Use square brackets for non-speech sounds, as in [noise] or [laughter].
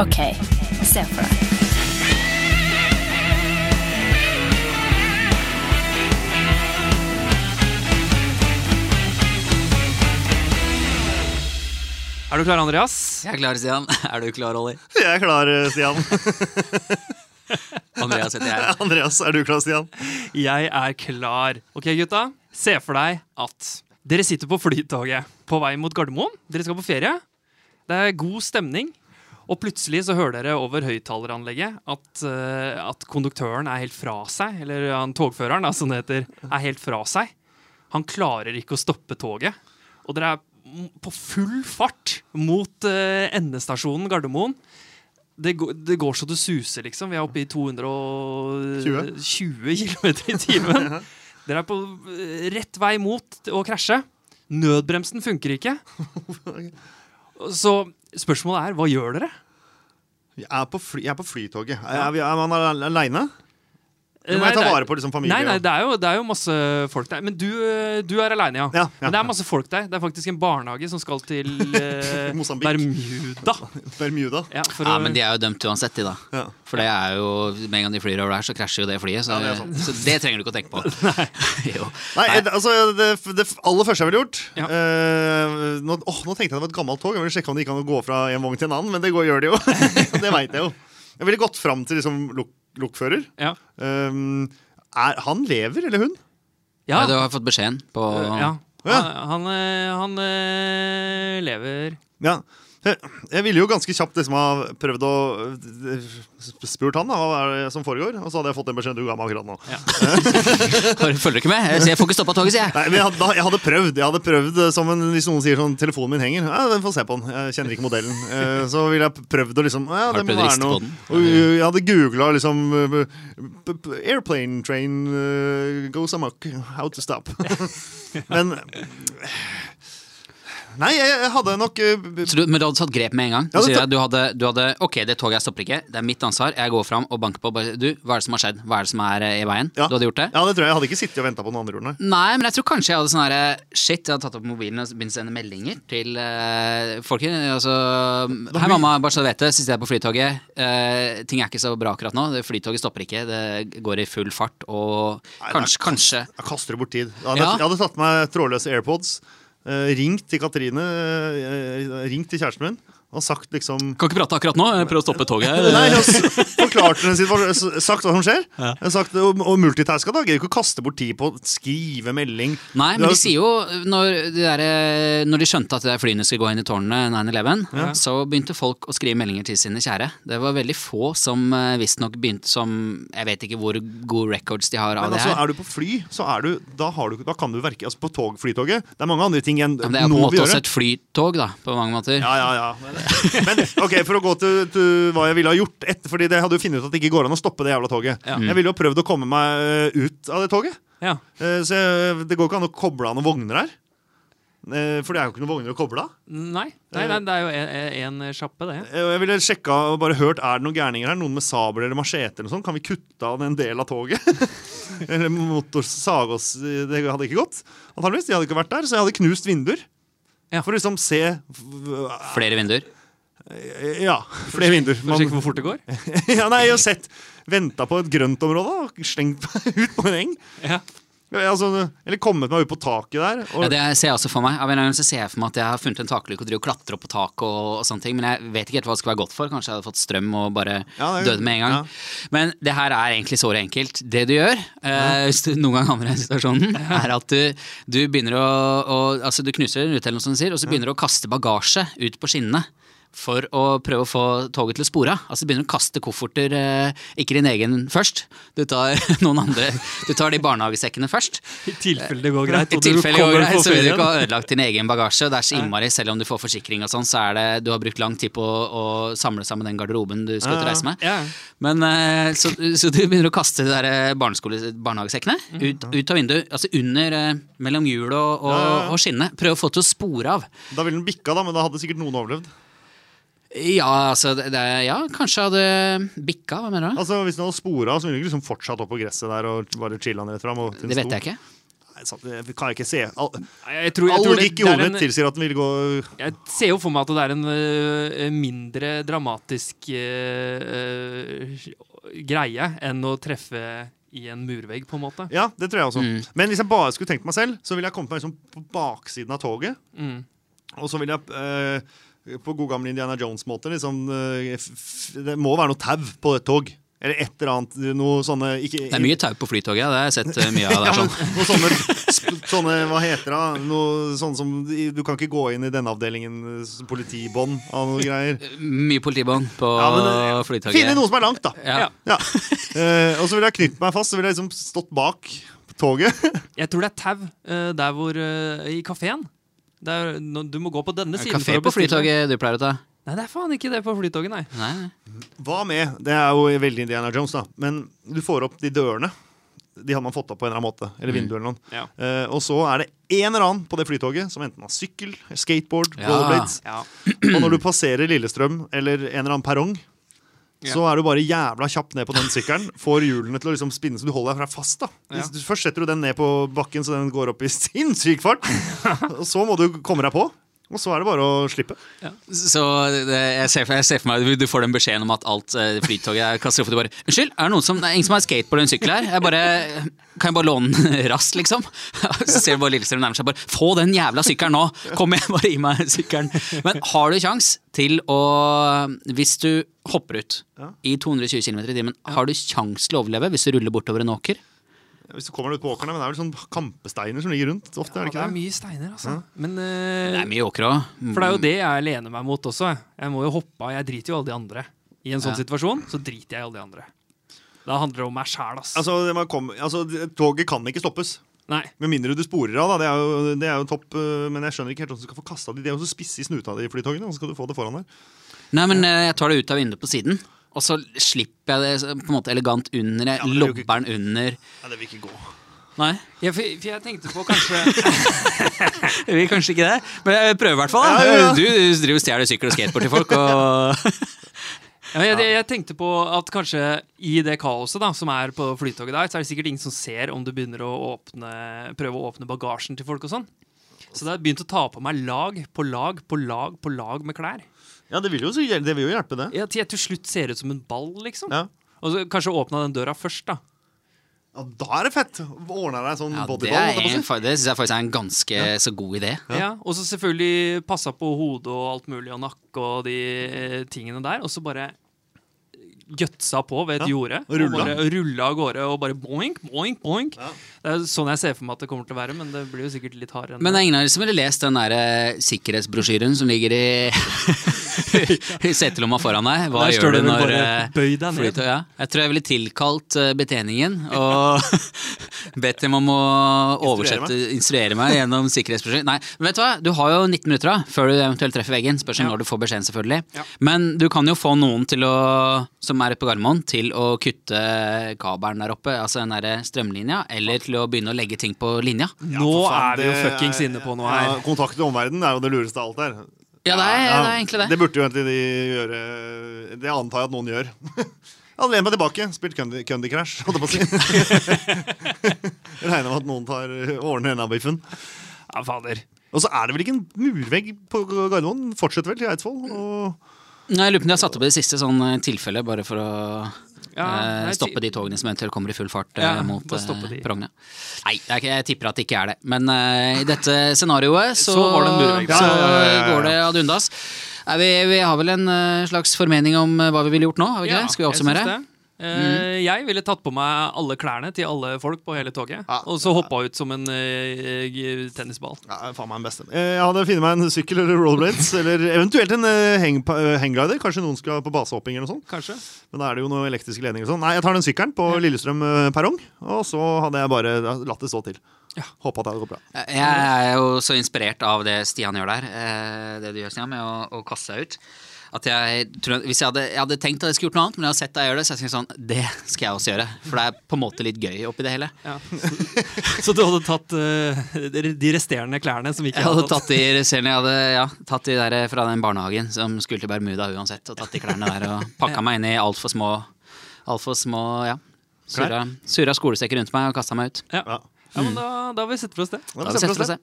OK, se for deg. Er du klar, Andreas? Jeg er klar, Stian. [laughs] Er du klar, Olli? Jeg er klar, Stian. [laughs] Andreas heter jeg. [laughs] Andreas, er du klar, Stian? Jeg er klar. Ok, gutta. Se for deg at dere sitter på flytoget på vei mot Gardermoen. Dere skal på ferie. Det er god stemning. Og plutselig så hører dere over høyttaleranlegget at, eh, at konduktøren er helt fra seg. Eller han togføreren, da, som det heter, er helt fra seg. Han klarer ikke å stoppe toget. Og dere er på full fart mot eh, endestasjonen Gardermoen. Det går, det går så det suser, liksom. Vi er oppe i 220 km i timen. Dere er på eh, rett vei mot å krasje. Nødbremsen funker ikke. [laughs] Så spørsmålet er, hva gjør dere? Jeg er på, fly, jeg er på flytoget. Er, er, man aleine? Du må Nei, ta vare på liksom, familie. Nei, nei, det er, jo, det er jo masse folk der. Men du, eh, du er aleine, ja. Ja, ja. Men det er masse folk der. Det er faktisk en barnehage som skal til [laughs] eh, Bermuda. [laughs] Bermuda. Ja, for Ja, å- men de er jo dømt uansett, de, da. Ja. For det er jo, med en gang de flyr over der, så krasjer jo det flyet. Så, Ja, det så det trenger du ikke å tenke på. [laughs] jo. Nei, det- altså, det, det aller første jeg ville gjort Ja. eh, nå, åh, nå tenkte jeg det var et gammelt tog. Jeg ville sjekke om det gikk an å gå fra en vogn til en annen, men det går, gjør det jo. det veit jeg jo. Jeg ville gått fram til liksom, lokfører. ja. Um, er, han lever, eller hun? Ja, Ja. du har fått beskjeden på ja. Ja. Han, han, eh, han eh, lever Ja. Jeg, ville jo ganske kjapt liksom ha prøvd å eh, spurt han da, hva er det som foregår, og så hadde jeg fått den beskjeden du ga meg akkurat nå. Ja. [laughs] Følger du ikke med? Jeg, får ikke stoppa toget, sier jeg. Nei, jeg, hadde, jeg hadde prøvd, jeg hadde prøvd eh, som en, Hvis noen sier sånn 'telefonen min henger', ja, den får se på den. Jeg kjenner ikke modellen. Eh, så ville jeg prøvd å liksom ja, det må være noe? Og, Jeg hadde googla liksom 'Airplane train goes amok. How to stop'. [laughs] men Nei, jeg, jeg hadde nok uh, Så du, men du hadde tatt grep med en gang? Ja, det du hadde, du hadde Ok, det toget jeg stopper ikke. Det er mitt ansvar. Jeg går fram og banker på. Bare, du, hva er det som har skjedd? Hva er det som er uh, i veien? ja. Du hadde gjort det? Ja, det tror jeg. Jeg hadde ikke sittet og venta på noen andre ord. Nei, men jeg tror kanskje jeg hadde sånn herre Shit, jeg hadde tatt opp mobilen og begynt å sende meldinger til uh, folket. Altså Hei, mamma, bare så du vet det, sitter jeg på flytoget. Uh, ting er ikke så bra akkurat nå. Det Flytoget stopper ikke. Det går i full fart, og Nei, kanskje, kanskje Jeg kaster bort tid. Jeg hadde, Ja. jeg hadde tatt med trådløse AirPods, eh, ringt til Katrine, eh, ringt til kjæresten min og sagt liksom Kan ikke prate akkurat nå. Prøv å stoppe toget. [laughs] Nei, jeg forklarte den situasjonen, sagt hva som skjer. Ja. sagt, Og, og multitaska, da. Gidder ikke å kaste bort tid på å skrive melding. Nei, men de sier jo Når de, der, eh, når de skjønte at de flyene skulle gå inn i tårnene 9-11, så begynte folk å skrive meldinger til sine kjære. Det var veldig få som uh, visstnok begynte som Jeg vet ikke hvor gode records de har av Men det altså, er du på fly, så er du, da, har du, da kan du verke altså På tog, flytoget. Det er mange andre ting enn nå vi Men det er på en måte også et flytog, da, på mange måter. Ja, ja, ja. [laughs] Men, ok, for å gå til, til hva jeg ville ha gjort etter, Fordi det hadde jo funnet ut at det ikke går an å stoppe det jævla toget. Ja. Jeg ville jo prøvd å komme meg eh, ut av det toget. Ja. Eh, Så jeg, det går ikke an å koble av noen vogner her. Eh, For det er jo ikke noen vogner å koble av. Nei, nei, nei, det er jo en, en sjappe, det. Jeg ville sjekka og bare hørt Er det noen gærninger her. Noen med sabel eller machete eller. Kan vi kutte av en del av toget? [laughs] eller motorsage oss Det hadde ikke gått. Antageligvis. De hadde ikke vært der. Så jeg hadde knust vinduer. Ja. For å liksom se Flere vinduer. Ja, flere vinduer. For å sjekke hvor fort det går. [laughs] ja, nei, jeg har sett Venta på et grøntområde og slengt meg [laughs] ut på en eng. Ja. Ja, Altså, eller kommet meg ut på taket der. Og, Ja, det ser jeg også for meg. Av en gang så ser jeg for meg at jeg har funnet en takluke og driver og klatrer opp på taket og, og sånne ting, men jeg vet ikke helt hva det skal være godt for. Kanskje jeg hadde fått strøm og bare Ja, er- døde med en gang. ja. Men det her er egentlig såre enkelt. Det du gjør, eh, hvis du noen gang havner i den situasjonen, [laughs] er at du, du begynner å, å Altså, du knuser den ut, eller noe sånt, og så begynner du å kaste bagasje ut på skinnene. For å prøve å få toget til å spore av. Altså begynner å kaste kofferter, eh, ikke din egen først. Du tar [laughs] noen andre Du tar de barnehagesekkene først. I tilfelle det går greit. I du tilfelle det går greit, så vil du ikke ha ødelagt din egen bagasje. Det er så innmari, selv om du får forsikring og sånn, så er det Du har brukt lang tid på å, å samle sammen den garderoben du skal ut og reise med. Men eh, så, så du begynner å kaste de der eh, barnehagesekkene ut, ut av vinduet. Altså under eh, mellom hjulet og, og, og skinnet. Prøv å få til å spore av. Da ville den bikka, da, men da hadde sikkert noen overlevd. Ja, altså det, det, Ja, kanskje hadde bikka. Hva mener du? Altså, Hvis den hadde spora så ville den liksom fortsatt opp på gresset der og bare chilla den rett fram. Det vet sto. jeg ikke. Nei, det kan jeg ikke se. All, Jeg tror, jeg all logikk i det hodet mitt tilsier at den vil gå Jeg ser jo for meg at det er en uh, mindre dramatisk uh, øh, greie enn å treffe i en murvegg, på en måte. Ja, det tror jeg også. Mm. Men hvis jeg bare skulle tenkt meg selv, så ville jeg kommet meg liksom på baksiden av toget. Mm. Og så ville jeg eh, på god gamle Indiana Jones-måte liksom eh, Det må være noe tau på et tog. Eller et eller annet. Noe sånne ikke, Det er mye tau på Flytoget, det har jeg sett eh, mye av. der [laughs] sånn. ja, noe sånne, sånne Hva heter det? Noe sånn som Du kan ikke gå inn i denne avdelingen politibånd av noe greier. [laughs] Mye politibånd på Ja, men, eh, Flytoget. Finne noe som er langt, da. Ja. Ja. Uh, og så ville jeg knyttet meg fast. Så ville jeg liksom stått bak toget. Jeg tror det er tau uh, der hvor uh, I kafeen. Du må gå på denne siden. Kafé på. Flytoget du pleier å ta? Nei, det er faen ikke det på Flytoget, nei. Nei. Hva med? Det er jo veldig Indiana Jones, da. Men du får opp de dørene. De hadde man fått opp på en eller annen måte. Eller vinduer eller noe. Ja. Uh, og så er det en eller annen på det flytoget som enten har sykkel, skateboard, Ja. rollerblades. Ja. Og når du passerer Lillestrøm eller en eller annen perrong, Ja. så er du bare jævla kjapp ned på den sykkelen. [laughs] Får hjulene til å liksom spinne så du holder deg fra fast. da Ja. Hvis du Først setter du den ned på bakken så den går opp i [laughs] sinnssyk fart. [laughs] Og så må du komme deg på. Og så er det bare å slippe. Så det, jeg, ser for, jeg ser for meg du- Du får den beskjeden om at alt eh, Flytoget er katastrofe. Du bare 'Unnskyld, er det noen som, det er ingen som har skateboard eller en sykkel her?' Jeg bare, 'Kan jeg bare låne den [laughs] raskt, liksom?' [laughs] Så ser du bare Lillestrøm nærmer seg. bare 'Få den jævla sykkelen nå! Kom igjen, bare gi meg sykkelen'. Men har du kjangs til å Hvis du hopper ut i 220 km i timen, har du kjangs til å overleve hvis du ruller bortover en åker? Hvis du kommer ut på åkerne, men det er vel sånn kampesteiner som ligger rundt. Ofte, er det det ikke er mye steiner, altså. Men Det øh, er mye åker òg. For det er jo det jeg lener meg mot også. Jeg må jo hoppe av. Jeg driter jo alle de andre. I en sånn Ja. situasjon så driter jeg i alle de andre. Da handler det om meg sjæl, ass. Altså, det komme- altså, Toget kan ikke stoppes. Nei. Med mindre du sporer av, da. Det er jo, det er jo topp. øh, Men jeg skjønner ikke helt hvordan du skal få kasta de. De er jo så spisse i snuta de i flytogene. Hvordan så skal du få det foran der. Nei, men eh, jeg tar det ut av vinduet på siden. Og så slipper jeg det på en måte elegant under. Jeg Ja, er ikke- lobber den under. Ja, det vil ikke gå. Nei, Ja, for, for jeg tenkte på kanskje [laughs] jeg vil kanskje ikke det. Men jeg prøver i hvert fall. Ja, ja. Du, du driver og stjeler sykkel og skateboard til folk. Og... [laughs] ja, jeg, jeg tenkte på at kanskje i det kaoset da, som er på flytoget der, så er det sikkert ingen som ser om du begynner å åpne, prøve å åpne bagasjen til folk og sånn. Så det har begynt å ta på meg lag på lag på lag på lag med klær. Ja, det vil jo, det vil jo hjelpe, det. Ja, Til jeg til slutt ser ut som en ball, liksom. Ja. Og så kanskje åpna den døra først, da. Ja, da er det fett! Ordna deg sånn Ja, det bodyball. er, si. fa- det syns jeg faktisk er en ganske så god idé. Ja. Og så selvfølgelig passa på hodet og alt mulig, og nakke og de eh, tingene der. Og så bare gutsa på ved et Ja, jorde. og rulla. Og rulla av gårde og bare boink, boink, boink. Ja. Det er sånn jeg ser for meg at det kommer til å være, men det blir jo sikkert litt hardere enn Men det er ingen av dere som ville lest den der eh, sikkerhetsbrosjyren som ligger i, [laughs] i setelomma foran deg? Hva Der gjør du når eh, «Bøy deg ned». flytog- Ja. Jeg tror jeg ville tilkalt eh, betjeningen og [laughs] bedt dem om å oversette, instruere meg gjennom sikkerhetsbrosjyren. Nei, men vet du hva? Du har jo 19 minutter da, før du eventuelt treffer veggen. Spørs om Ja. når du får beskjeden, selvfølgelig. Ja. Men du kan jo få noen til å, som er ute på Gardermoen, til å kutte kabelen der oppe, altså den der strømlinja, eller til å begynne å legge ting på linja. Ja, Nå faen, er vi jo det fuckings er- inne på noe Ja, her. kontakt med omverdenen er jo det lureste av alt her. Ja, det er, Ja, det er egentlig det. Det burde jo egentlig de gjøre Det antar jeg at noen gjør. [laughs] Jeg hadde lent meg tilbake, spilt Candy, Crash, holdt jeg på å si. [laughs] Regner med at noen tar ordner denne biffen. Ja, fader. Og så er det vel ikke en murvegg på Gardermoen? Fortsetter vel til Eidsvoll? Og... Nei, Jeg lurer på om de har satt opp det siste sånn eh, tilfelle, bare for å Ja, eh, nei, stoppe de togene som eventuelt kommer i full fart eh, Ja, mot perrongene. Nei, er jeg tipper at det ikke er det. Men uh, i dette scenarioet [laughs] så, Så var det så Ja, ja. går det ad undas. Vi, vi har vel en slags formening om hva vi ville gjort nå? Har vi ikke det? Skal vi jeg oppsummere? Det. Eh, Jeg ville tatt på meg alle klærne til alle folk på hele toget, Ja. og så hoppa ut som en uh, tennisball. Ja, faen meg den beste. Eh, Jeg hadde funnet meg en sykkel eller rollerblades, [laughs] eller eventuelt en uh, hang, hangglider. Kanskje noen skal på basehopping eller noe sånt. Kanskje. Men da er det jo noen elektriske ledninger og sånn. Nei, jeg tar den sykkelen på Lillestrøm perrong, og så hadde jeg bare latt det stå til. Ja. Håpa at det hadde gått bra. Jeg er jo så inspirert av det Stian gjør der, eh, det du gjør, Stian, med å, å kaste seg ut. At jeg tror, hvis jeg hadde, jeg hadde tenkt at jeg skulle gjort noe annet, men jeg har sett deg gjøre det, så jeg tenker sånn, det skal jeg også gjøre. For det er på en måte litt gøy oppi det hele. Ja. Så, [laughs] så du hadde tatt uh, de- de resterende klærne som ikke Jeg hadde tatt de resterende, jeg hadde ja, tatt de der fra den barnehagen som skulle til Bermuda uansett, og tatt de klærne der og [laughs] pakka meg inn i altfor små, alt for små, ja. Surra, surra skolesekker rundt meg og kasta meg ut. Ja. Ja. Men da, da har vi sett for oss det. Da har vi sett for oss det.